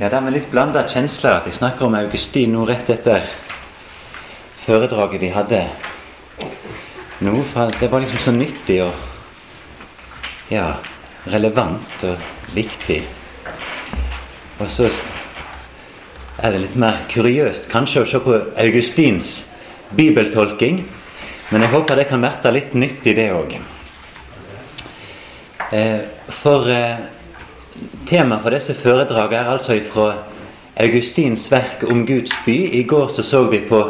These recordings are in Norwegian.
Ja, Det er med litt blanda kjensler at jeg snakker om Augustin nå rett etter foredraget vi hadde nå. For det var liksom så nyttig og ja, relevant og viktig. Og så er det litt mer kuriøst kanskje å se på Augustins bibeltolking. Men jeg håper det kan verte litt nyttig, det òg. Eh, for eh, Temaet for disse foredragene er altså fra Augustins verk om Guds by. I går så, så vi på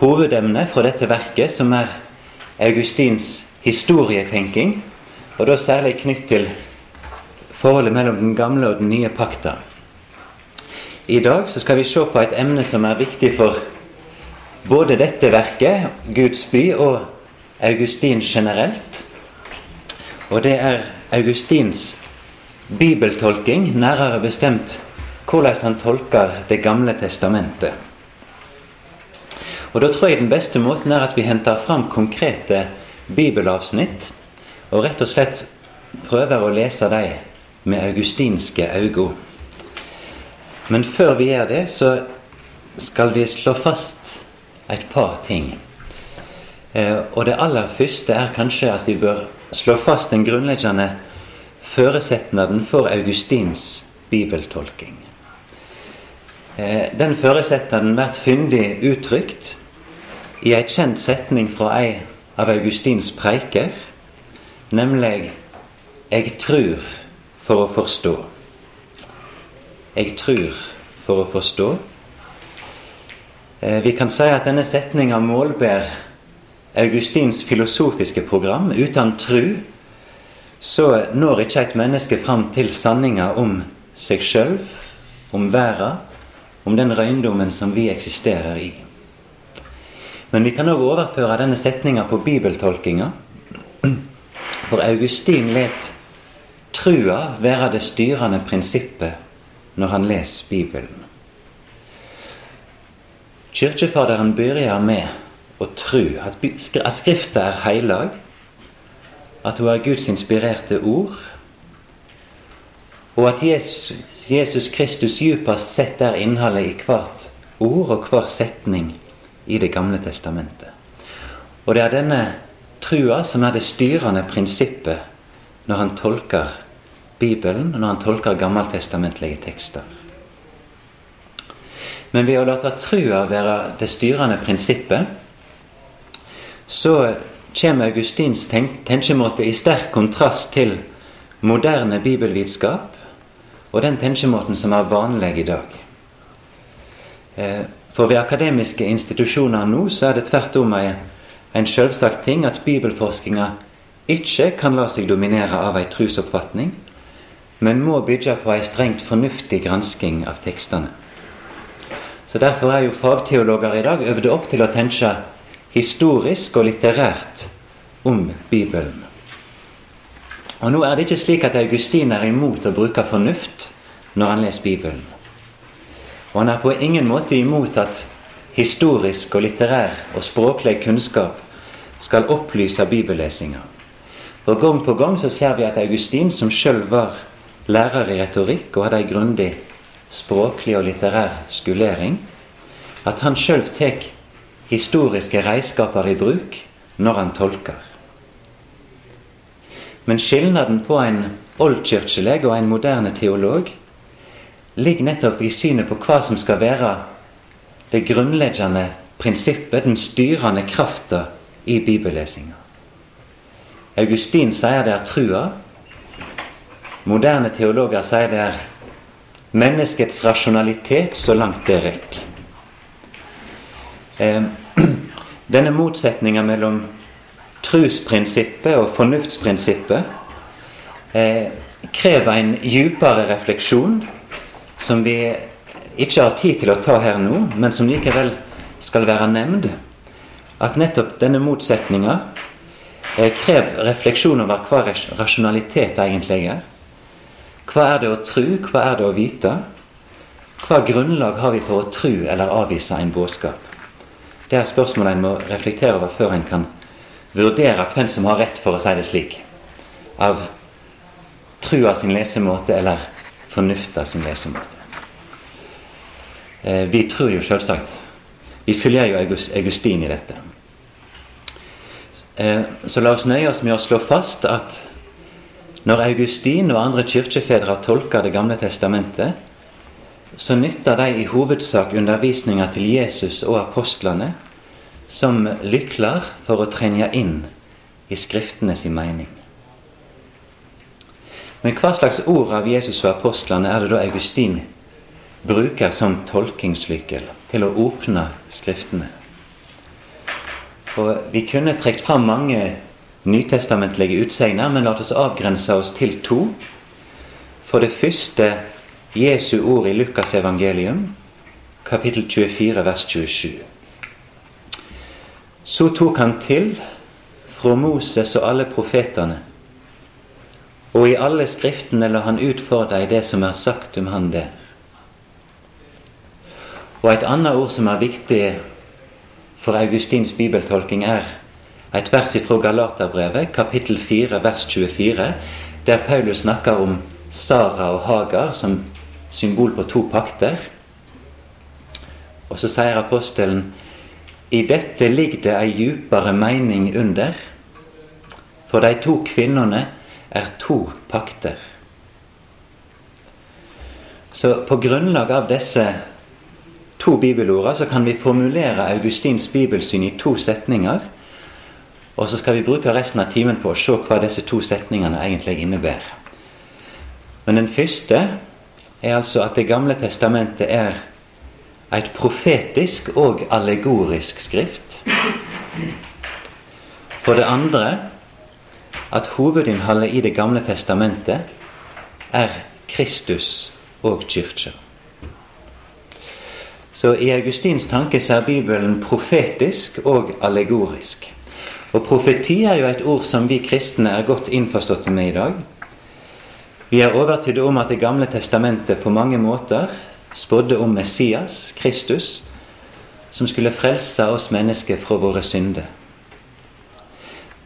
hovedemnet fra dette verket, som er Augustins historietenking. Og da særlig knytt til forholdet mellom den gamle og den nye pakta. I dag så skal vi se på et emne som er viktig for både dette verket, Guds by, og Augustin generelt. Og det er Augustins bibeltolking, nærere bestemt hvordan han tolker Det gamle testamentet. Og Da tror jeg den beste måten er at vi henter fram konkrete bibelavsnitt, og rett og slett prøver å lese dem med augustinske øyne. Men før vi gjør det, så skal vi slå fast et par ting. Eh, og det aller første er kanskje at vi bør slå fast den grunnleggende føresetnaden for Augustins bibeltolking. Eh, den føresetnaden blir fyndig uttrykt i ei kjent setning fra ei av Augustins preiker, nemlig 'Eg trur for å forstå'. Jeg trur for å forstå. Eh, vi kan si at denne setninga målbærer Augustins filosofiske program. Uten tru så når ikke et menneske fram til sanninga om seg sjøl, om verda, om den røyndommen som vi eksisterer i. Men vi kan òg overføre denne setninga på bibeltolkinga. For Augustin let trua være det styrende prinsippet når han leser Bibelen. Kirkefaderen begynner med å tro at, Skrifta er heilag, at hun er Guds inspirerte ord, og at Jesus, Jesus Kristus djupest sett er innholdet i hvert ord og hver setning i Det gamle testamentet. Og det er denne trua som er det styrende prinsippet når han tolker Bibelen, og når han tolker gammeltestamentlige tekster. Men ved å la trua være det styrende prinsippet, så kommer Augustins tenkemåte i sterk kontrast til moderne bibelvitenskap og den tenkemåten som er vanlig i dag. Eh, for ved akademiske institusjoner nå så er det tvert om en selvsagt ting at bibelforskinga ikke kan la seg dominere av ei trusoppfatning, men må bygge på ei strengt fornuftig gransking av tekstene. Så Derfor er jo fagteologer i dag øvde opp til å tenke historisk og litterært om Bibelen. Og Nå er det ikke slik at Augustin er imot å bruke fornuft når han leser Bibelen. Og han er på ingen måte imot at historisk og litterær og språklig kunnskap skal opplyse bibellesinga. For gang på gang så ser vi at Augustin, som sjøl var lærer i retorikk og hadde ei grundig språklig og litterær skulering, at han sjøl tar historiske redskaper i bruk når han tolker. Men skilnaden på en oldkirkeleg og en moderne teolog ligger nettopp i synet på hva som skal være det grunnleggende prinsippet, den styrende krafta i bibellesinga. Augustin sier det er trua. Moderne teologer sier det er menneskets rasjonalitet så langt det rekker. Eh, denne motsetninga mellom trusprinsippet og fornuftsprinsippet eh, krever en djupere refleksjon som vi ikke har tid til å ta her nå, men som likevel skal være nevnt. At nettopp denne motsetninga eh, krever refleksjon over hva rasjonalitet egentlig er. Hva er det å tro, hva er det å vite? Hva grunnlag har vi for å tro eller avvise en budskap? Det er spørsmålet en må reflektere over før en kan vurdere hvem som har rett, for å si det slik. Av trua sin lesemåte eller fornufta sin lesemåte. Eh, vi tror jo selvsagt Vi følger jo Augustin i dette. Eh, så la oss nøye oss med å slå fast at når Augustin og andre kirkefedre tolker Det gamle testamentet, så nytter de i hovedsak undervisninga til Jesus og apostlene som lykler for å trenge inn i Skriftene sin mening. Men hva slags ord av Jesus og apostlene er det da Augustin bruker som tolkingslykkel til å åpne Skriftene? Og Vi kunne trukket fram mange nytestamentlige utsegner, men la oss avgrense oss til to. For det første Jesu ord i Lukas evangelium, kapittel 24, vers 27. Så tok han til fra Moses og alle profetene, og i alle skriftene la han ut for deg det som er sagt om han det. Og et annet ord som er viktig for Augustins bibeltolking, er et vers fra Galaterbrevet, kapittel 4, vers 24, der Paulus snakker om Sara og Hagar som symbol på to pakter. Og så sier apostelen i dette ligger det ei djupere mening under. For de to kvinnene er to pakter. Så på grunnlag av disse to bibelordene så kan vi formulere Augustins bibelsyn i to setninger. Og så skal vi bruke resten av timen på å se hva disse to setningene egentlig innebærer. Men den første er altså at Det gamle testamentet er et profetisk og allegorisk skrift. For det andre at hovedinnholdet i Det gamle testamentet er Kristus og kyrkja. Så i Augustins tanke så er Bibelen profetisk og allegorisk. Og profeti er jo et ord som vi kristne er godt innforstått med i dag. Vi er overtydd om at Det gamle testamentet på mange måter spådde om Messias, Kristus, som skulle frelse oss mennesker fra våre synder.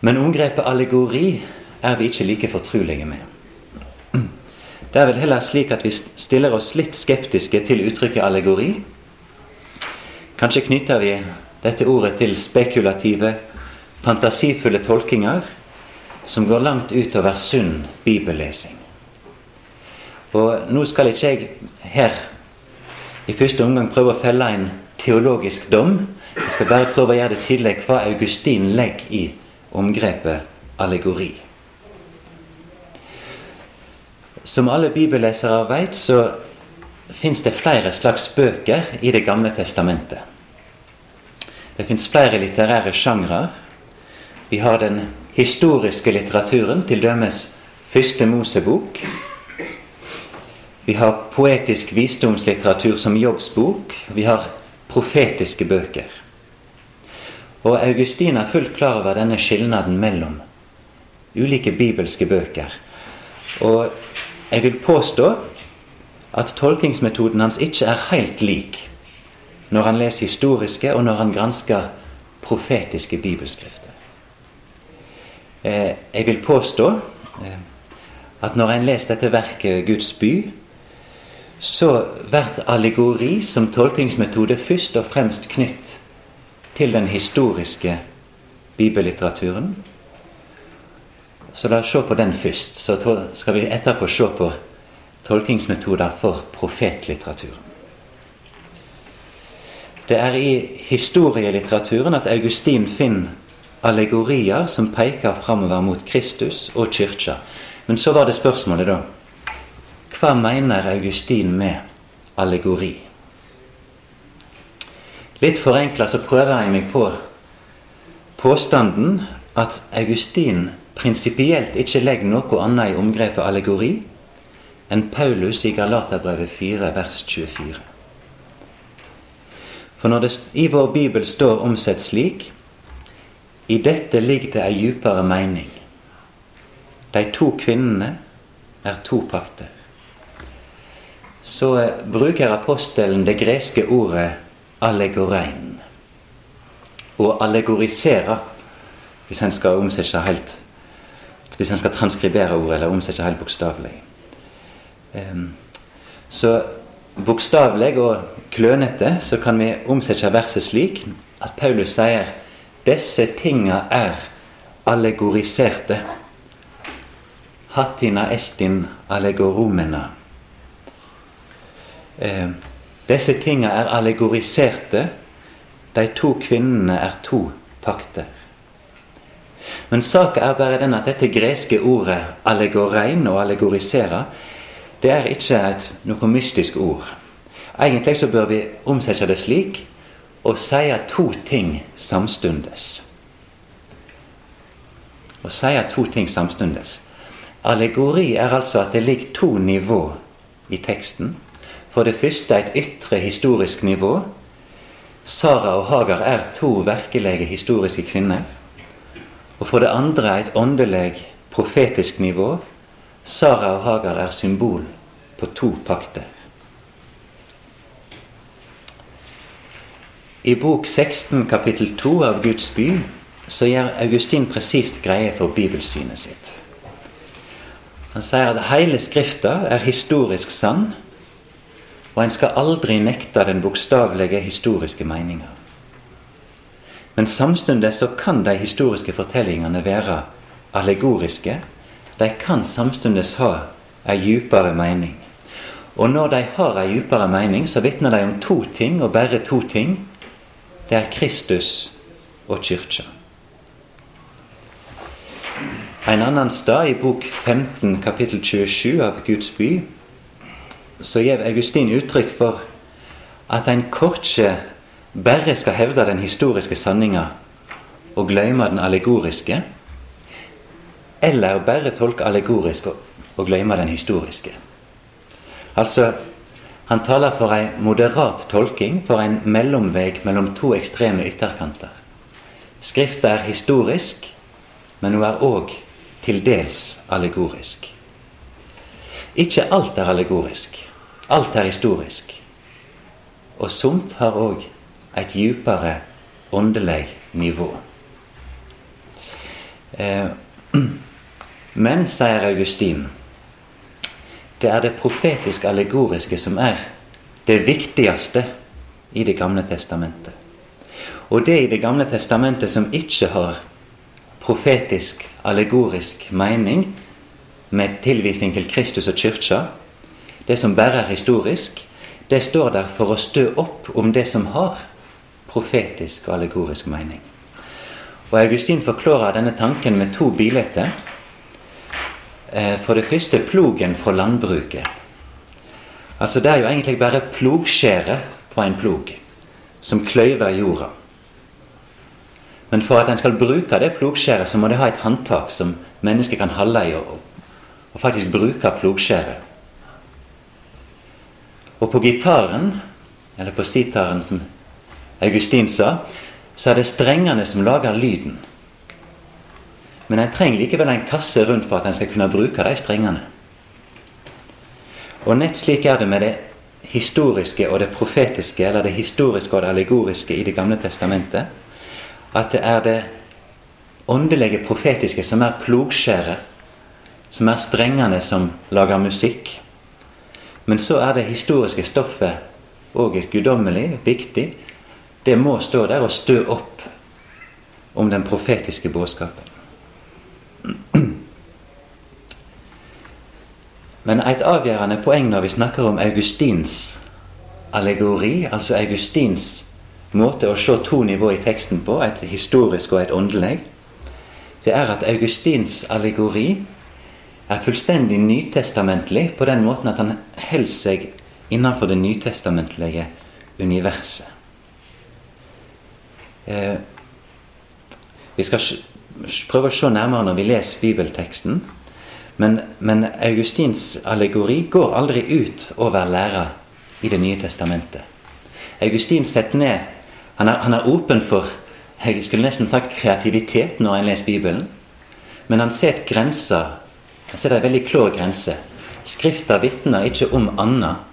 Men omgrepet allegori er vi ikke like fortrulige med. Det er vel heller slik at vi stiller oss litt skeptiske til uttrykket allegori. Kanskje knytter vi dette ordet til spekulative, fantasifulle tolkinger som går langt utover sunn bibellesing. Og nå skal ikke jeg her i første omgang prøve å felle en teologisk dom. Jeg skal bare prøve å gjøre det tydelig hva Augustin legger i omgrepet allegori. Som alle bibellesere vet, så fins det flere slags bøker i Det gamle testamentet. Det fins flere litterære sjangre. Vi har den historiske litteraturen, til dømes Første Mosebok. Vi har poetisk visdomslitteratur som jobbsbok. Vi har profetiske bøker. Og Augustin er fullt klar over denne skilnaden mellom ulike bibelske bøker. Og jeg vil påstå at tolkingsmetoden hans ikke er helt lik når han leser historiske og når han gransker profetiske bibelskrifter. Eh, jeg vil påstå eh, at når en leser dette verket Guds by, så blir allegori som tolkningsmetode først og fremst knytt til den historiske bibellitteraturen. Så la oss se på den først. Så skal vi etterpå se på tolkningsmetoder for profetlitteraturen. Det er i historielitteraturen at Augustin finner allegorier som peker framover mot Kristus og kyrkja. Men så var det spørsmålet, da. Hva mener Augustin med allegori? Litt forenkla så prøver jeg meg på påstanden at Augustin prinsipielt ikke legger noe annet i omgrepet allegori enn Paulus i Galaterbrevet 4, vers 24. For når det i vår bibel står omsett slik I dette ligger det ei djupere mening. De to kvinnene er to pakter så bruker apostelen det greske ordet allegorein. Å allegorisere, hvis en skal omsette helt Hvis en skal transkribere ordet eller omsette helt bokstavelig. Så bokstavelig og klønete så kan vi omsette verset slik at Paulus sier disse tinga er allegoriserte. Hatina estin allegoromena. Eh, disse tinga er allegoriserte. De to kvinnene er to pakter. Men saka er bare den at dette greske ordet 'allegorein' og 'allegorisere' det er ikke et, noe mystisk ord. Egentlig så bør vi omsette det slik og si to ting samstundes. Å si to ting samstundes. Allegori er altså at det ligger to nivå i teksten. For det første et ytre historisk nivå. Sara og Hagar er to virkelige historiske kvinner. Og for det andre et åndelig, profetisk nivå. Sara og Hagar er symbol på to pakter. I bok 16 kapittel 2 av Guds by så gjør Augustin presist greie for bibelsynet sitt. Han sier at hele Skrifta er historisk sann, og en skal aldri nekte den bokstavelige historiske meninga. Men samtidig så kan de historiske fortellingene være allegoriske. De kan samtidig ha ei djupere mening. Og når de har ei djupere mening, så vitner de om to ting, og bare to ting. Det er Kristus og Kyrkja. En annen stad, i bok 15, kapittel 27 av Guds by, så gir Augustin uttrykk for at en korkje bare skal hevde den historiske sanninga og glemme den allegoriske, eller bare tolke allegorisk og glemme den historiske. Altså, han taler for ei moderat tolking, for en mellomveg mellom to ekstreme ytterkanter. Skrifta er historisk, men hun er òg til dels allegorisk. Ikke alt er allegorisk. Alt er historisk. Og somt har òg et djupere åndelig nivå. Eh, men, sier Augustin, det er det profetisk allegoriske som er det viktigste i Det gamle testamentet. Og det i Det gamle testamentet som ikke har profetisk, allegorisk mening med tilvisning til Kristus og kyrkja, det som bare er historisk, det står der for å stø opp om det som har profetisk og allegorisk mening. Og Augustin forklarer denne tanken med to bilder. Eh, for det første plogen fra landbruket. Altså Det er jo egentlig bare plogskjæret på en plog som kløyver jorda. Men for at en skal bruke det plogskjæret, så må det ha et håndtak som mennesket kan holde i og, og faktisk bruke plogskjæret. Og på gitaren, eller på sitaren som Augustin sa, så er det strengene som lager lyden. Men en trenger likevel en kasse rundt for at en skal kunne bruke de strengene. Og nett slik er det med det historiske og det profetiske, eller det historiske og det allegoriske i Det gamle testamentet. At det er det åndelige profetiske som er plogskjæret, som er strengene som lager musikk. Men så er det historiske stoffet òg guddommelig, viktig. Det må stå der og stø opp om den profetiske budskapen. Men et avgjørende poeng når vi snakker om Augustins allegori, altså Augustins måte å se to nivå i teksten på, et historisk og et åndelig, det er at Augustins allegori er fullstendig nytestamentlig på den måten at han holder seg innenfor det nytestamentlige universet. Eh, vi skal prøve å se nærmere når vi leser bibelteksten. Men, men Augustins allegori går aldri ut over læra i Det nye testamentet. Augustin setter ned Han er, åpen for jeg skulle nesten sagt kreativitet når han leser Bibelen. Men han setter grenser. Han det en veldig klår grense. Skrifta vitner ikke om annet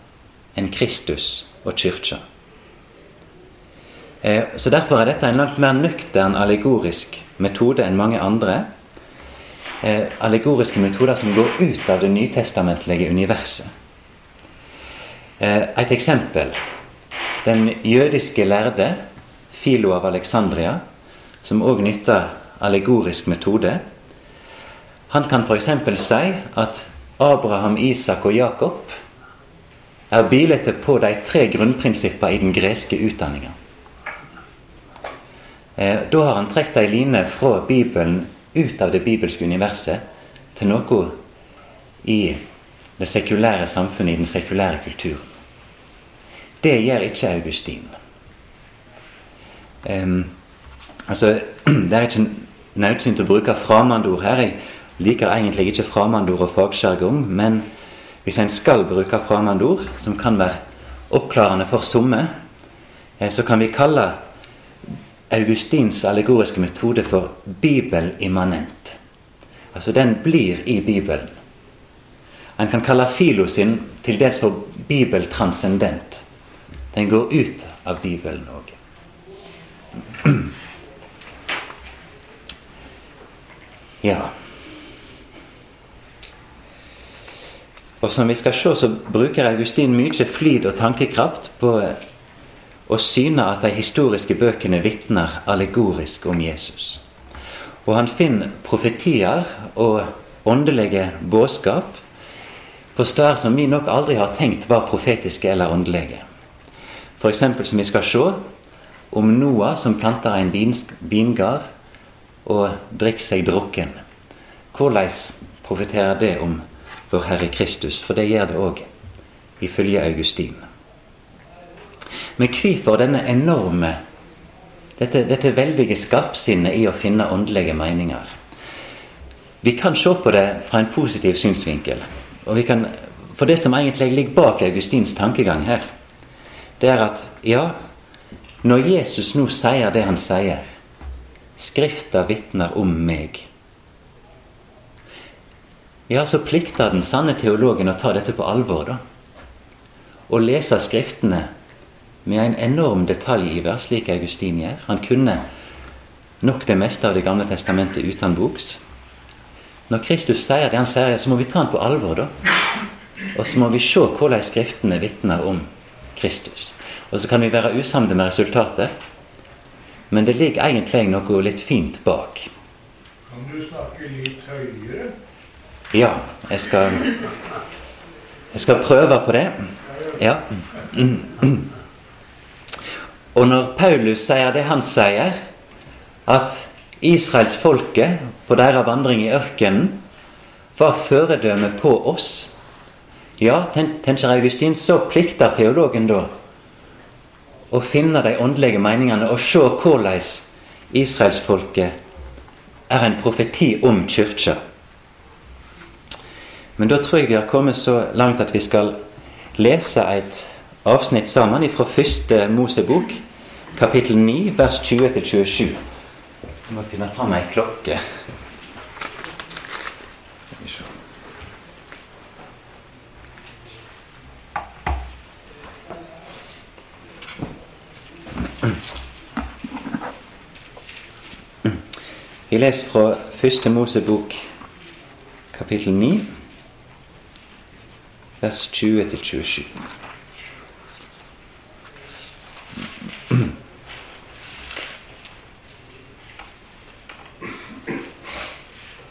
enn Kristus og kyrkja. Eh, så Derfor er dette en langt mer nøktern allegorisk metode enn mange andre. Eh, allegoriske metoder som går ut av det nytestamentlige universet. Eh, et eksempel. Den jødiske lærde, Filo av Alexandria, som òg nytter allegorisk metode, han kan f.eks. si at Abraham, Isak og Jakob er bilete på de tre grunnprinsippene i den greske utdanninga. Eh, da har han trukket ei line fra Bibelen ut av det bibelske universet til noe i det sekulære samfunnet, i den sekulære kulturen. Det gjør ikke Augustin. Um, altså, Det er ikke nødsynt å bruke fremmedord her. Jeg liker egentlig ikke fremmedord og fagsjargong, men hvis en skal bruke fremmedord, som kan være oppklarende for somme, eh, så kan vi kalle Augustins allegoriske metode for bibelimmanent. Altså, den blir i Bibelen. En kan kalle filo sin til dels for bibeltranscendent. Den går ut av Bibelen òg. Ja. Og som vi skal se, så bruker Augustin mye flid og tankekraft på å syne at de historiske bøkene vitner allegorisk om Jesus. Og han finner profetier og åndelige budskap på steder som vi nok aldri har tenkt var profetiske eller åndelige. F.eks. som vi skal se om Noah som planter en vingard og drikker seg drukken. Hvordan profeterer det om vår Herre Kristus? For det gjør det òg, ifølge Augustin. Men hvorfor denne enorme dette, dette veldige skarpsinnet i å finne åndelige meninger? Vi kan se på det fra en positiv synsvinkel. Og vi kan, for det som egentlig ligger bak Augustins tankegang her, det er at ja, når Jesus nå sier det han sier Skrifta vitner om meg. Ja, så plikter den sanne teologen å ta dette på alvor, da. Og lese Skriftene med en enorm detaljiver, slik Augustin gjør. Han kunne nok det meste av Det gamle testamentet uten boks. Når Kristus sier det han sier, så må vi ta han på alvor, da. Og så må vi se hvordan Skriftene vitner om Kristus. Og så kan vi være usamde med resultatet, men det ligger egentlig noe litt fint bak. Kan du snakke litt høyere? Ja, jeg skal Jeg skal prøve på det. Ja. Og når Paulus sier det han sier, at israelsfolket på deres vandring i ørkenen var føredømme på oss. Ja, tenker Augustin, så plikter teologen da å finne de åndelige meningene og se hvordan israelsfolket er en profeti om kyrkja. Men da tror jeg vi har kommet så langt at vi skal lese et avsnitt sammen fra første Mosebok, kapittel 9, vers 20-27. Jeg må finne fram ei klokke. Vi leser fra første Mosebok, kapittel 9, vers 20-27.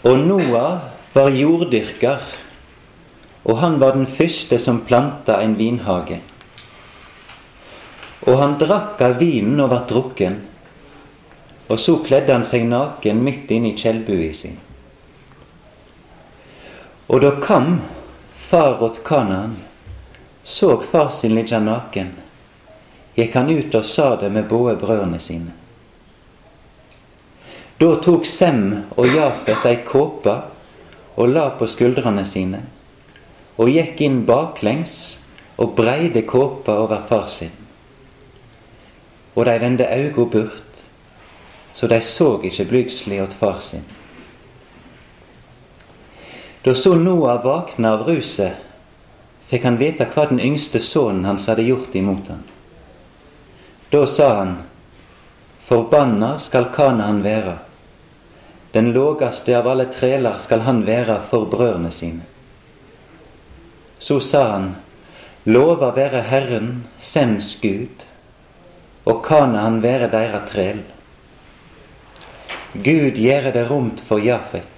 Og Noah var jorddyrker, og han var den første som planta en vinhage. Og han drakk av vinen og vart drukken, og så kledde han seg naken midt inne i kjeldbua si. Og da Kam, far åt Kanaan, så far sin ligge naken, gikk han ut og sa det med både brødrene sine. Da tok Sem og Jafet ei kåpe og la på skuldrene sine, og gikk inn baklengs og breide kåpa over far sin. Og de vendte auga bort, så de så ikke blygselig åt far sin. Da så Noah våkna av ruset, fikk han vite hva den yngste sønnen hans hadde gjort imot ham. Da sa han, Forbanna skal Kanaan være. Den lågaste av alle treler skal han være for brødrene sine. Så sa han, Lova være Herren, Sems Gud, og Kanaan være deira træl. Gud gjere det romt for Jafet.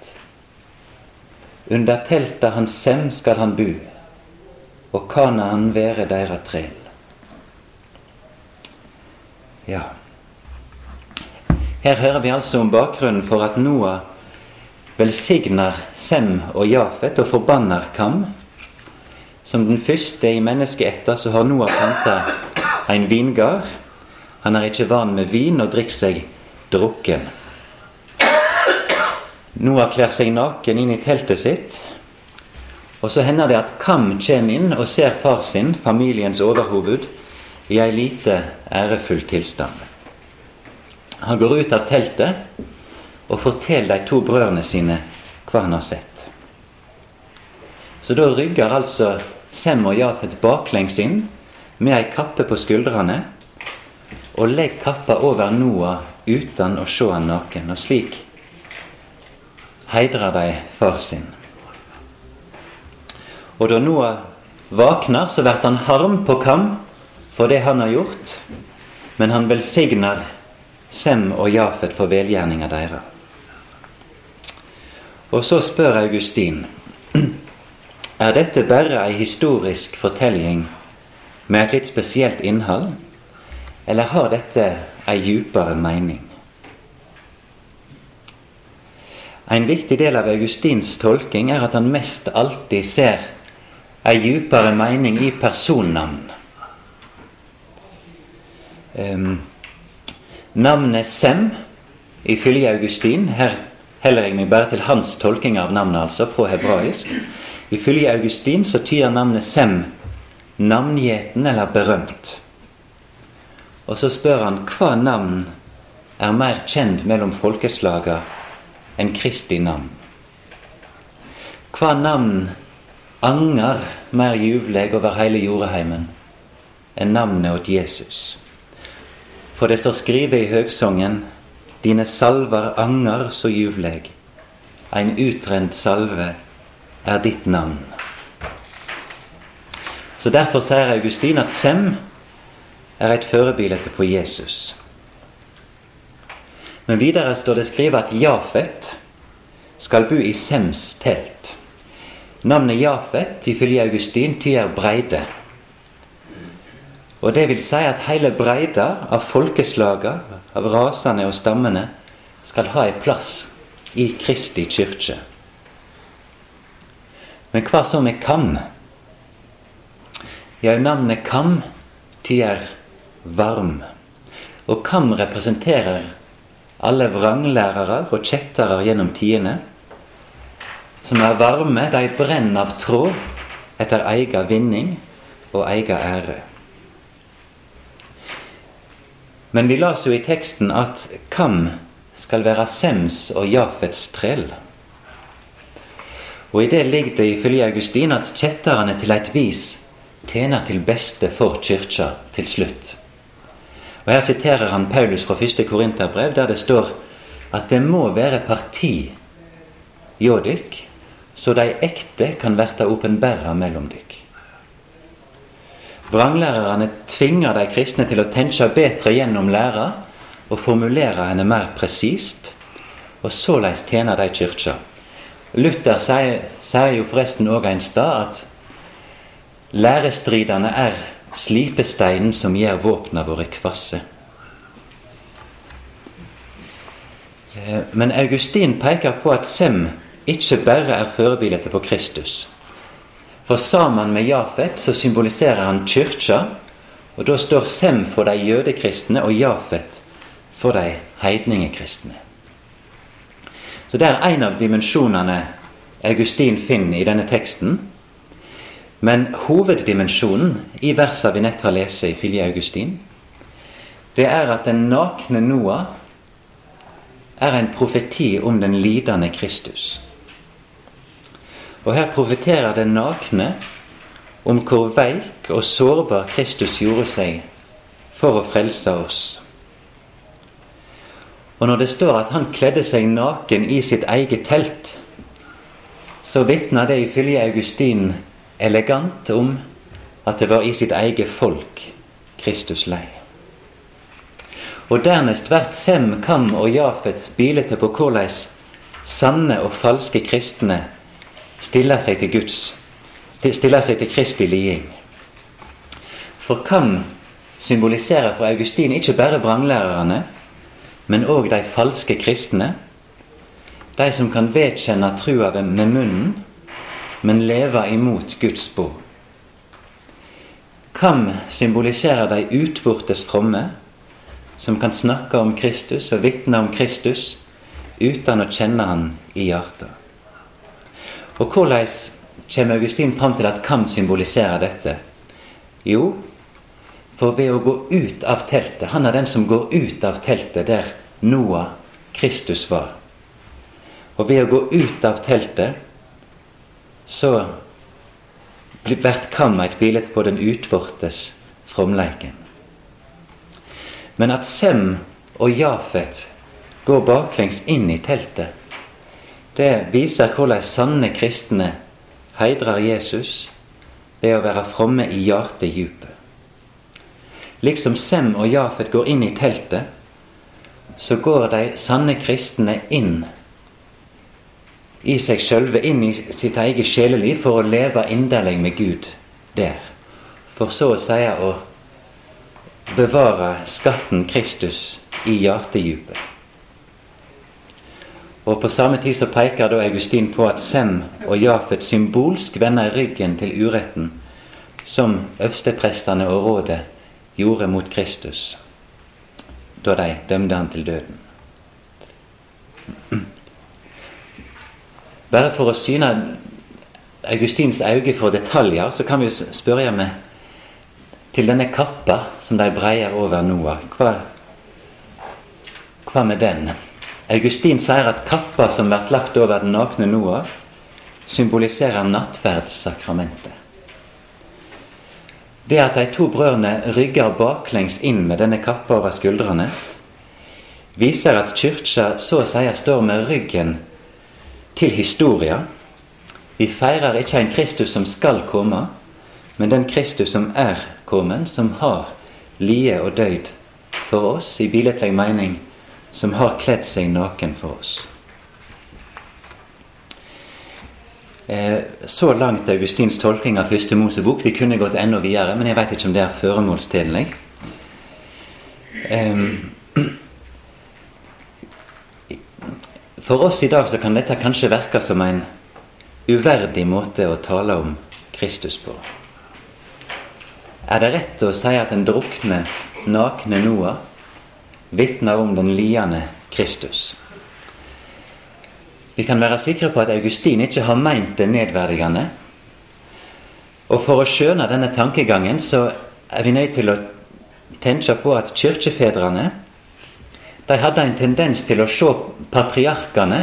Under teltet hans Sem skal han bu, og Kanaan være deira trel. Ja. Her hører vi altså om bakgrunnen for at Noah velsigner Sem og Jafet og forbanner Kam. Som den første i menneskeætta så har Noah planta en vingard. Han er ikke van med vin og drikker seg drukken. Noah kler seg naken inn i teltet sitt. Og så hender det at Kam kommer inn og ser far sin, familiens overhoved, i ei lite ærefull tilstand. Han går ut av teltet og forteller de to brødrene sine hva han har sett. Så da rygger altså Sem og Jafet baklengs inn med ei kappe på skuldrene og legger kappa over Noah uten å se han naken. Og slik heidrer de far sin. Og da Noah våkner, så blir han harm på kam for det han har gjort, men han velsigner Sem og Jafet for velgjerninga deres. Og så spør Augustin er dette bare ei historisk fortelling med et litt spesielt innhold, eller har dette ei djupere mening? En viktig del av Augustins tolking er at han mest alltid ser ei djupere mening i personnavn. Um, navnet Sem, ifølge Augustin Her heller jeg meg bare til hans tolking av navnet, altså, fra hebraisk. Ifølge Augustin så tyder navnet Sem navngjeten eller berømt. Og så spør han hva navn er mer kjent mellom folkeslaga enn Kristi navn? Hva navn anger mer juvleg over hele jordeheimen enn navnet åt Jesus? For det står skrevet i høgsongen Dine salver anger så juvleg. Ein utrent salve er ditt navn. Så Derfor sier Augustin at Sem er et forbilde på Jesus. Men videre står det skrevet at Jafet skal bo i Sems telt. Navnet Jafet ifølge Augustin tyder breide. Og det vil si at hele breida av folkeslaga, av rasene og stammene, skal ha en plass i Kristi kyrkje. Men hva så med Kam? Ja, navnet Kam tyder varm. Og Kam representerer alle vranglærere og kjettere gjennom tidene. Som er varme, de brenner av tråd etter egen vinning og egen ære. Men vi las jo i teksten at Kam skal være Sems og Jafets trell. Og i det ligger det ifølge Augustin at kjetterne til et vis tjener til beste for kyrkja til slutt. Og Her siterer han Paulus fra første Korinterbrev, der det står at det må være parti hjå dykk, så de ekte kan verta åpenbæra mellom dykk. Vranglærerne tvinger de kristne til å tenke bedre gjennom læra og formulere henne mer presist, og såleis tjener de kyrkja. Luther sier, sier jo forresten òg en stad at lærestridene er slipesteinen som gjør våpna våre kvasse. Eh, men Augustin peker på at Sem ikke bare er forbildet på Kristus. For sammen med Jafet så symboliserer han kyrkja, og da står Sem for de jødekristne og Jafet for de heidningekristne. Så det er en av dimensjonene Augustin finner i denne teksten. Men hoveddimensjonen i versa vi nett har lest ifølge Augustin, det er at den nakne Noah er en profeti om den lidende Kristus. Og her profeterer den nakne om hvor veik og sårbar Kristus gjorde seg for å frelse oss. Og når det står at han kledde seg naken i sitt eget telt, så vitner det ifølge Augustin elegant om at det var i sitt eget folk Kristus lei. Og dernest hvert Sem, Kam og Jafet bilete på hvordan sanne og falske kristne stiller seg til Guds, stiller seg til Kristi liding. For Kam symboliserer for Augustin ikke bare vranglærerne, men òg de falske kristne. De som kan vedkjenne trua med munnen, men leve imot Guds bo. Kam symboliserer de utvortes fromme, som kan snakke om Kristus og vitne om Kristus uten å kjenne han i hjertet. Og hvordan kommer Augustin fram til at Kam symboliserer dette? Jo, for ved å gå ut av teltet Han er den som går ut av teltet der Noah, Kristus, var. Og ved å gå ut av teltet så blir Kam et bilde på den utvortes fromleiken. Men at Sem og Jafet går baklengs inn i teltet, det viser hvordan sanne kristne heidrer Jesus ved å være fromme i hjertedjupet. Liksom Sem og Jafet går inn i teltet, så går de sanne kristne inn i seg sjølve, inn i sitt eget sjeleliv, for å leve inderlig med Gud der. For så å si å bevare skatten Kristus i hjertedjupet. Og På samme tid så peker da Augustin på at Sem og Jafet symbolsk vender ryggen til uretten, som øversteprestene og rådet gjorde mot Kristus da de dømte han til døden. Bare for å syne Augustins øye for detaljer, så kan vi jo spørre med til denne kappa som de breier over Noah. Hva, hva med den? Augustin sier at kappa som blir lagt over den nakne Noah, symboliserer nattverdssakramentet. Det at de to brødrene rygger baklengs inn med denne kappa over skuldrene, viser at kyrkja så å si står med ryggen til historia. Vi feirer ikke en Kristus som skal komme, men den Kristus som er kommet, som har lie og døyd for oss i billedlig mening, som har kledd seg naken for oss. Eh, så langt Augustins tolkning av første Mosebok. Vi kunne gått enda videre, men jeg vet ikke om det er føremålstjenlig. For oss i dag så kan dette kanskje virke som en uverdig måte å tale om Kristus på. Er det rett å si at den drukne, nakne Noah vitner om den liende Kristus? Vi kan være sikre på at Augustin ikke har meint det nedverdigende. Og for å skjønne denne tankegangen så er vi nødt til å tenke på at kirkefedrene de hadde en tendens til å se patriarkene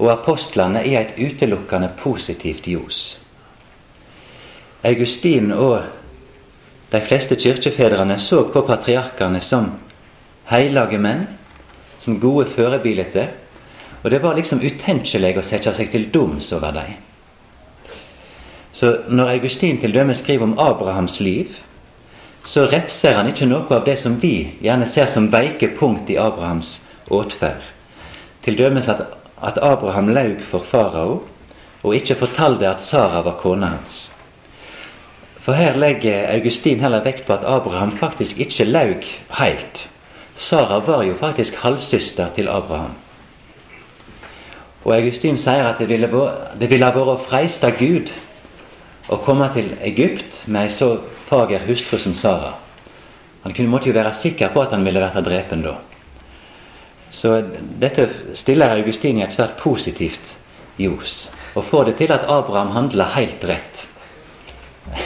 og apostlene i et utelukkende positivt ljos. Augustin og de fleste kirkefedrene så på patriarkene som hellige menn, som gode førebilder og det var liksom utenkelig å sette seg til doms over dem. Så når Augustin til dømes skriver om Abrahams liv, så repser han ikke noe av det som vi gjerne ser som veike punkt i Abrahams åtferd. Til dømes at, at Abraham laug for farao, og ikke fortalte at Sara var kona hans. For her legger Augustin heller vekt på at Abraham faktisk ikke laug heilt. Sara var jo faktisk halvsøster til Abraham. Og Augustin sier at det ville, det ville ha vært å freiste Gud å komme til Egypt med ei så fager hustru som Sara. Han kunne, måtte jo være sikker på at han ville vært drepen da. Så dette stiller Augustin i et svært positivt ljos. Og får det til at Abraham handler helt rett.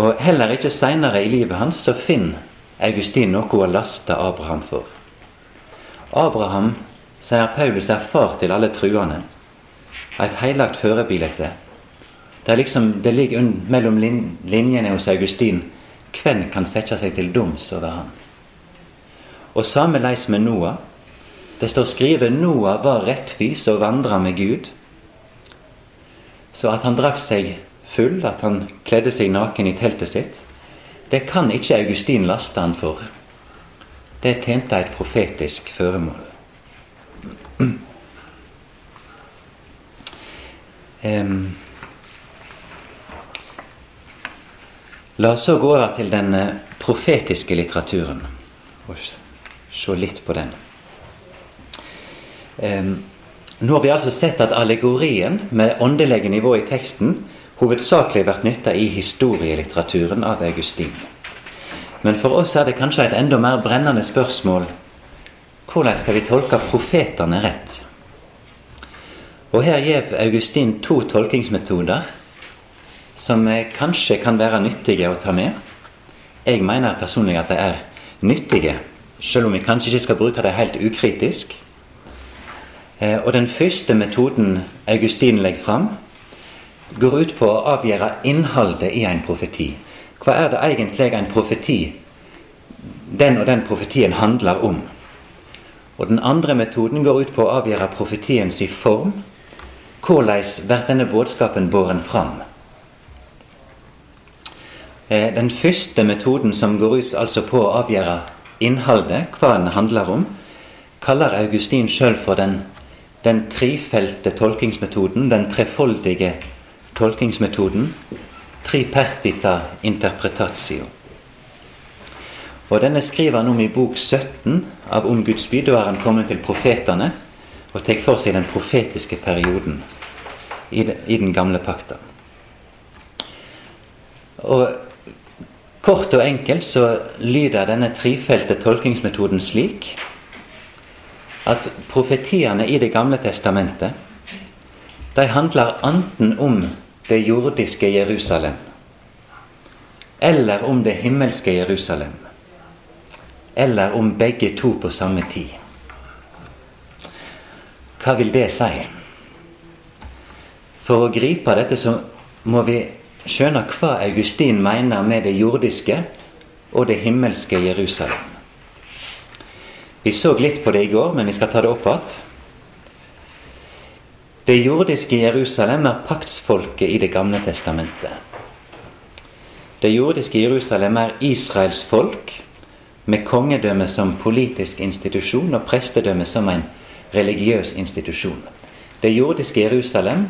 og heller ikke seinere i livet hans så finner Augustin noe å laste Abraham for. Abraham sier Paulus er far til alle truende. Et heilagt førebilde. Det, liksom, det ligger mellom linjene hos Augustin hvem kan sette seg til doms over han. Og sameleis med Noah. Det står skrevet Noah var rettvis og vandra med Gud. Så at han drakk seg full at han kledde seg naken i teltet sitt, det kan ikke Augustin laste han for. Det tjente et profetisk føremål. Um, la oss så gå over til den eh, profetiske litteraturen og se litt på den. Um, nå har vi altså sett at allegorien med åndelige nivå i teksten hovedsakelig vært nytta i historielitteraturen av Augustin. Men for oss er det kanskje et enda mer brennende spørsmål hvordan skal vi tolke profetene rett? Og her gir Augustin to tolkingsmetoder som kanskje kan være nyttige å ta med. Jeg mener personlig at de er nyttige, selv om vi kanskje ikke skal bruke det helt ukritisk. Eh, og den første metoden Augustin legger fram, går ut på å avgjøre innholdet i en profeti. Hva er det egentlig en profeti, den og den profetien, handler om? Og Den andre metoden går ut på å avgjøre profetiens form. Hvordan blir denne budskapen båren fram? Eh, den første metoden, som går ut altså på å avgjøre innholdet, hva den handler om, kaller Augustin sjøl for den, den trifelte tolkingsmetoden, den trefoldige tolkingsmetoden tripertita interpretatio. Og Denne skriver han om i bok 17 av Om Guds by. Da er han kommet til profetene og tar for seg den profetiske perioden i, den gamle pakta. Og Kort og enkelt så lyder denne trifelte tolkingsmetoden slik at profetiene i Det gamle testamentet de handler enten om det jordiske Jerusalem eller om det himmelske Jerusalem. Eller om begge to på samme tid. Hva vil det si? For å gripe dette så må vi skjønne hva Augustin mener med det jordiske og det himmelske Jerusalem. Vi så litt på det i går, men vi skal ta det opp igjen. Det jordiske Jerusalem er paktsfolket i Det gamle testamentet. Det jordiske Jerusalem er Israels folk, med kongedømme som politisk institusjon og prestedømme som en religiøs institusjon. Det jordiske Jerusalem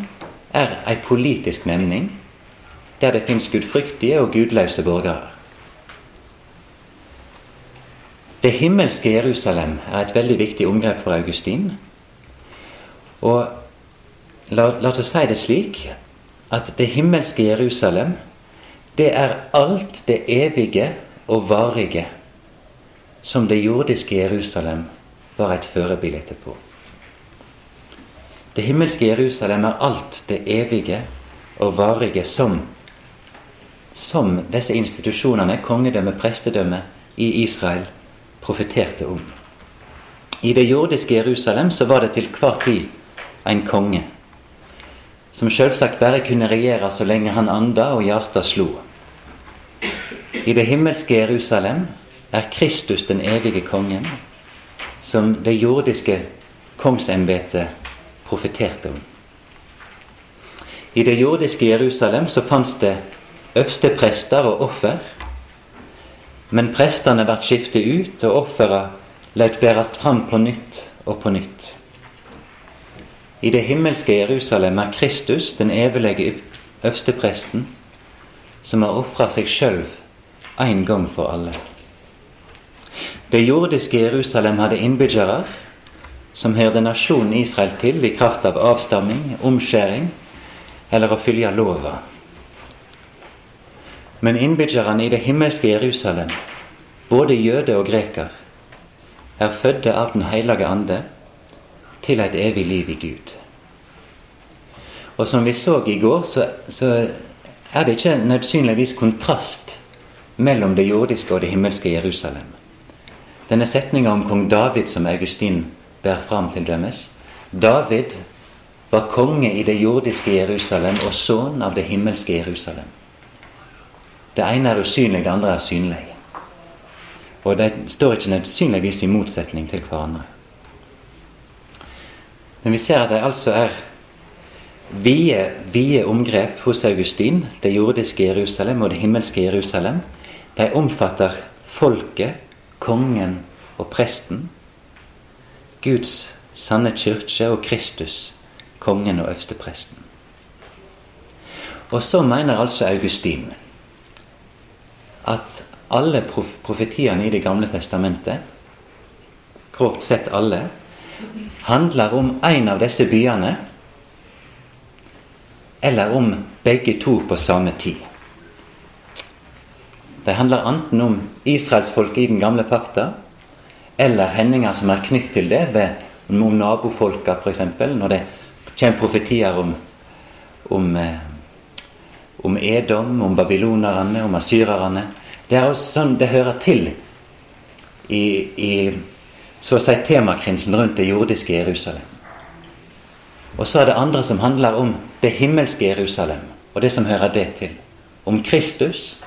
er ei politisk nemning, der det fins gudfryktige og gudløse borgere. Det himmelske Jerusalem er et veldig viktig omgrep for Augustin. Og La, la oss si det slik at det himmelske Jerusalem, det er alt det evige og varige som det jordiske Jerusalem var et førebilde på. Det himmelske Jerusalem er alt det evige og varige som som disse institusjonene, kongedømme, prestedømme, i Israel profeterte om. I det jordiske Jerusalem så var det til hver tid en konge som selvsagt bare kunne regjere så lenge han anda og hjertet slo. I det himmelske Jerusalem er Kristus den evige kongen, som det jordiske kongsembetet profeterte om. I det jordiske Jerusalem så fantes det øverste prester og offer, men prestene ble skiftet ut, og offera lot bæres fram på nytt og på nytt. I det himmelske Jerusalem er Kristus den evige øverstepresten, som har ofra seg sjøl en gang for alle. Det jordiske Jerusalem hadde innbyggere som hørte nasjonen Israel til i kraft av avstamming, omskjæring eller å følge lova. Men innbyggerne i det himmelske Jerusalem, både jøde og greker, er fødde av Den hellige ande til et evig liv i Gud. Og som vi så i går, så, så er det ikke nødvendigvis kontrast mellom det jordiske og det himmelske Jerusalem. Denne setninga om kong David som Augustin bærer fram til dømes David var konge i det jordiske Jerusalem og sønn av det himmelske Jerusalem. Det ene er usynlig, det andre er synlig. Og det står ikke nødvendigvis i motsetning til hverandre. Men vi ser at de altså er vide, vide omgrep hos Augustin, det jordiske Jerusalem og det himmelske Jerusalem, de omfatter folket, kongen og presten, Guds sanne kirke og Kristus, kongen og øverstepresten. Og så mener altså Augustin at alle profetiene i Det gamle testamentet, grovt sett alle, handler om en av disse byene, eller om begge to på samme tid. Det handler enten om israelsfolket i den gamle pakta, eller hendinger som er knytt til det, ved, noen nabofolka f.eks., når det kommer profetier om, om, eh, om Edom, om babylonerne, om asyrerne. Det er også sånn det hører til i, i så å si temakrinsen rundt det jordiske Jerusalem. Og så er det andre som handler om det himmelske Jerusalem, og det som hører det til. Om Kristus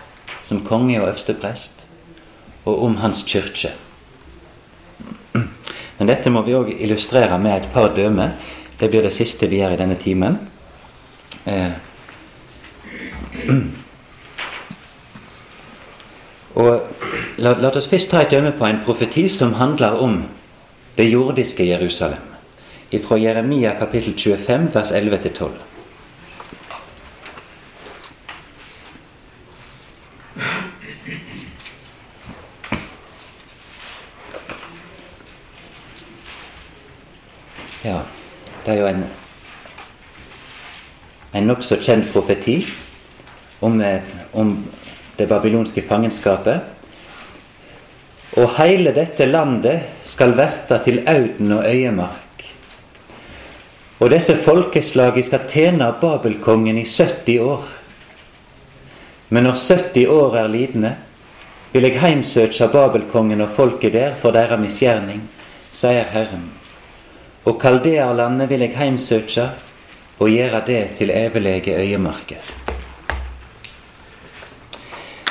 som konge og øverste prest, og om hans kirke. Men dette må vi òg illustrere med et par dømme. Det blir det siste vi gjør i denne timen. Eh. Og la, la, oss først ta et dømme på en profeti som handler om det jordiske Jerusalem. Fra Jeremia kapittel 25, vers 11-12. Ja, det er jo en, en nokså kjent profeti om, eh, om det babylonske fangenskapet. Og hele dette landet skal verta til auden og øyemark. Og disse folkeslaget skal tjene Babelkongen i 70 år. Men når 70 år er lidende, vil jeg heimsøke Babelkongen og folket der for deres misgjerning, sier Herren. Og kaldeerlandet vil jeg heimsøke og gjøre det til evelege øyemarker.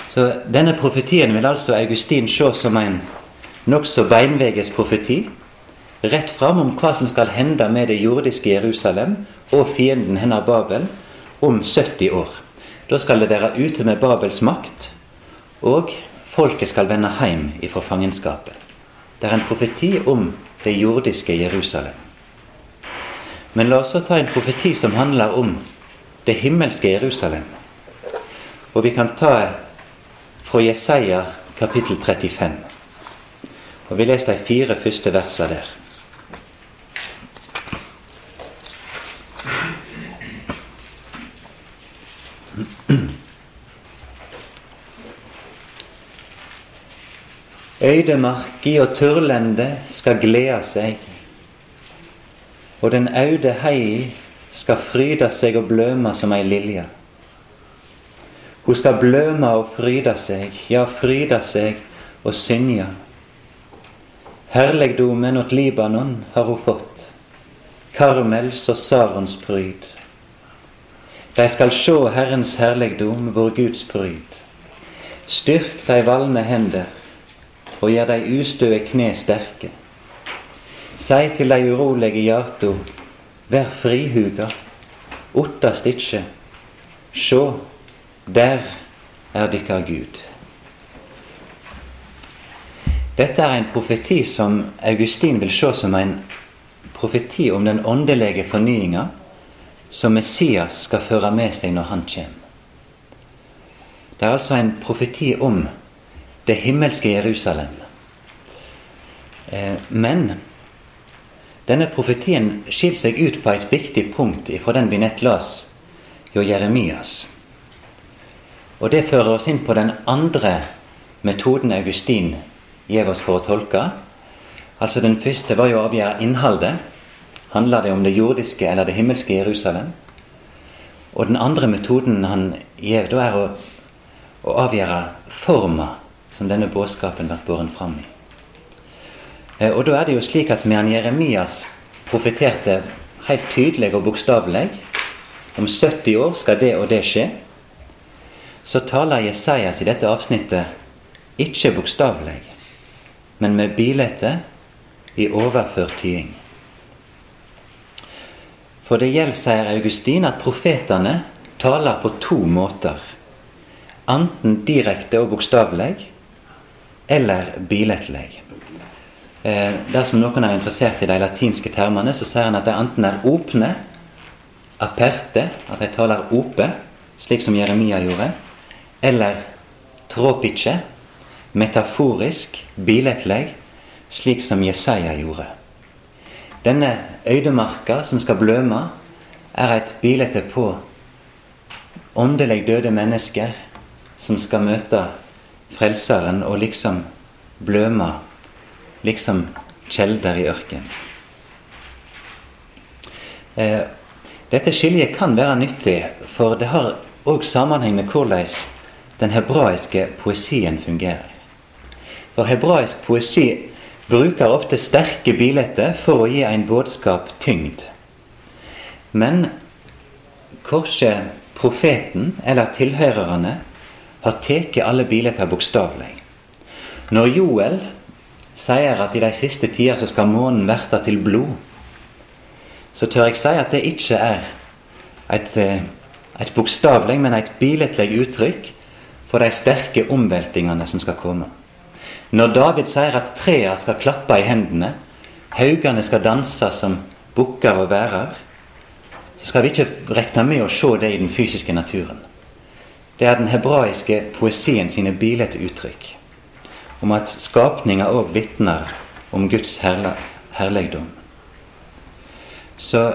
Så denne profetien vil altså Augustin se som en nokså beinveges profeti. Rett fram om hva som skal hende med det jordiske Jerusalem og fienden hennes Babel om 70 år. Da skal det være ute med Babels makt, og folket skal vende hjem ifra fangenskapet. Det er en profeti om det jordiske Jerusalem. Men la oss ta en profeti som handler om det himmelske Jerusalem. Og vi kan ta fra Jesaja kapittel 35. Og Vi leser de fire første versene der. Øydemarki og turlende skal glede seg, og den aude hei skal fryde seg og bløme som ei lilje. Hun skal bløme og fryde seg, ja, fryde seg og synja. Herlegdomen åt Libanon har hun fått, Karmels og Sarons pryd. De skal sjå Herrens herlegdom, vår Guds pryd. Styrk de valne hender, og gjør de ustøe kne sterke. Sei til dei urolege hjarta, vær frihuga, ottast ikkje. Sjå, der er dykkar Gud. Dette er en profeti som Augustin vil se som en profeti om den åndelige fornyinga som Messias skal føre med seg når han kommer. Det er altså en profeti om det himmelske Jerusalem. Eh, men denne profetien skiller seg ut på et viktig punkt fra den vi nett las jo Jeremias. Og det fører oss inn på den andre metoden Augustin gir oss for å tolke. Altså Den første var jo å avgjøre innholdet. Handler det om det jordiske eller det himmelske Jerusalem? Og den andre metoden han gir, da er å, å avgjøre forma som denne budskapen blir båren fram i. Eh, og da er det jo slik at medan Jeremias profeterte helt tydelig og bokstavelig om 70 år skal det og det skje, så taler Jesajas i dette avsnittet ikke bokstavelig, men med bilete i overført tying. For det gjelder, sier Augustin, at profetene taler på to måter. Enten direkte og bokstavelig, eller billedlig. Eh, dersom noen er interessert i de latinske termene, så sier han at de enten er åpne, aperte, at de taler ope, slik som Jeremia gjorde, eller tropice, metaforisk, billedlig, slik som Jesaja gjorde. Denne øydemarka som skal bløme, er et bilde på åndelig døde mennesker som skal møte Frelseren og liksom bløme, liksom kjelder i ørkenen. Eh, dette skiljet kan være nyttig, for det har òg sammenheng med hvordan den hebraiske poesien fungerer. For hebraisk poesi bruker ofte sterke bilder for å gi en budskap tyngd. Men korset profeten eller tilhørerne har tatt alle bilder bokstavelig. Når Joel sier at i de siste tider så skal månen verte til blod, så tør jeg si at det ikke er et, eh, et bokstavelig, men et billedlig uttrykk for de sterke omveltingene som skal komme. Når David sier at trærne skal klappe i hendene, haugene skal danse som bukker og værer, så skal vi ikke regne med å se det i den fysiske naturen. Det er den hebraiske poesien sine bilete uttrykk om at skapninga òg vitner om Guds herligdom. Så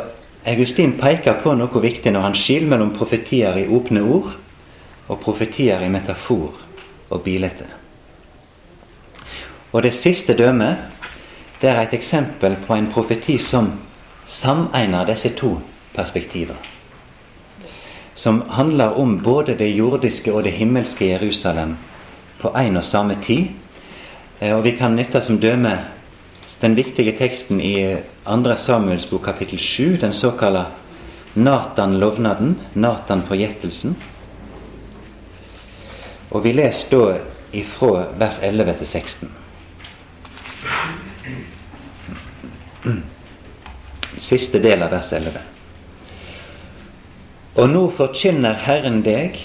Augustin peker på noe viktig når han skiller mellom profetier i åpne ord og profetier i metafor og bilete. Og det siste dømmet det er et eksempel på en profeti som samegner disse to perspektiver. Som handler om både det jordiske og det himmelske Jerusalem på en og samme tid. Eh, og vi kan nytte som døme den viktige teksten i 2. Samuels bok kapittel 7, den såkalte Natan-lovnaden, Natan-forgjettelsen. Og vi leser da ifra vers 11 til 16. Siste del av vers 11. Og nå forkynner Herren deg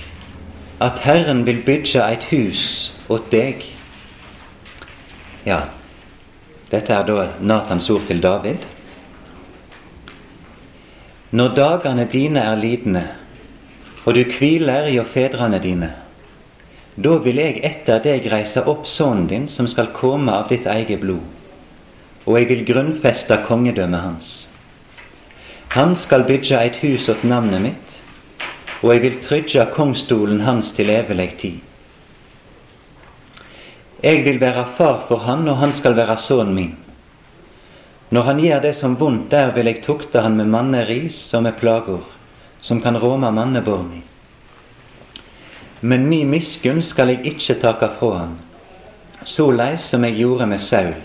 at Herren vil bygge et hus åt deg. Ja, dette er da Natans ord til David. Når dagene dine er lidende, og du hviler i å fedrene dine, da vil jeg etter deg reise opp sønnen din, som skal komme av ditt eget blod, og jeg vil grunnfeste kongedømmet hans. Han skal bygge et hus åt navnet mitt, og jeg vil trygge kongstolen hans til evig tid. Jeg vil være far for han, og han skal være sønnen min. Når han gjør det som vondt der, vil jeg tukte han med manneris og med plager, som kan råme manneborni. Men mi miskunn skal jeg ikke take fra han, såleis som jeg gjorde med Saul.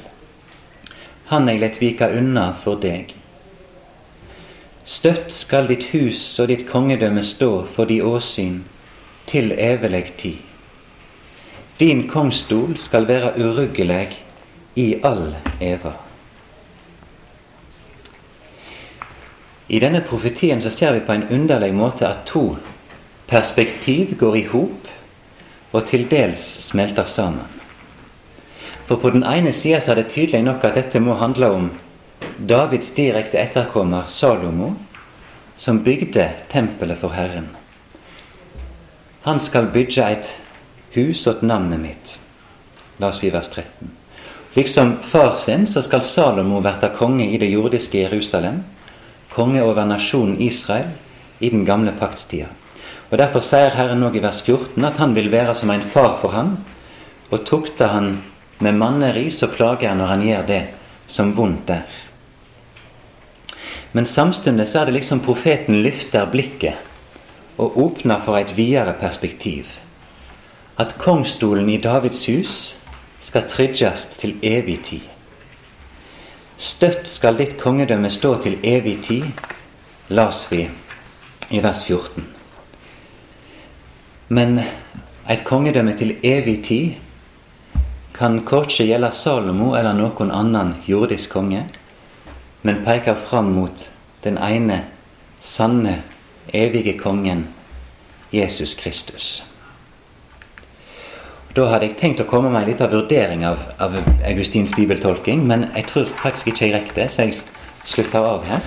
Han jeg lett vika unna for deg. Støtt skal ditt hus og ditt kongedømme stå for de åsyn til evig tid. Din kongstol skal være uryggelig i all eva. I denne profetien så ser vi på en underlig måte at to perspektiv går i hop og til dels smelter sammen. For på den ene sida er det tydelig nok at dette må handle om Davids direkte etterkommer Salomo, som bygde tempelet for Herren. Han skal bygge et hus åt navnet mitt. La oss vi vers 13. Liksom far sin så skal Salomo verte konge i det jordiske Jerusalem, konge over nasjonen Israel i den gamle paktstida. Og Derfor sier Herren òg i vers 14 at han vil være som en far for ham, og tukter han med manneris og plager når han gjør det som vondt er. Men samtidig så er det liksom profeten løfter blikket og åpner for et videre perspektiv. At kongstolen i Davids hus skal trygges til evig tid. Støtt skal ditt kongedømme stå til evig tid, las vi i vers 14. Men et kongedømme til evig tid kan korkje gjelde Salomo eller noen annen jordisk konge, men peker fram mot den ene sanne, evige kongen Jesus Kristus. Da hadde jeg tenkt å komme med en liten vurdering av, av Augustins bibeltolking, men jeg tror faktisk ikke jeg rekker det, så jeg slutter av her.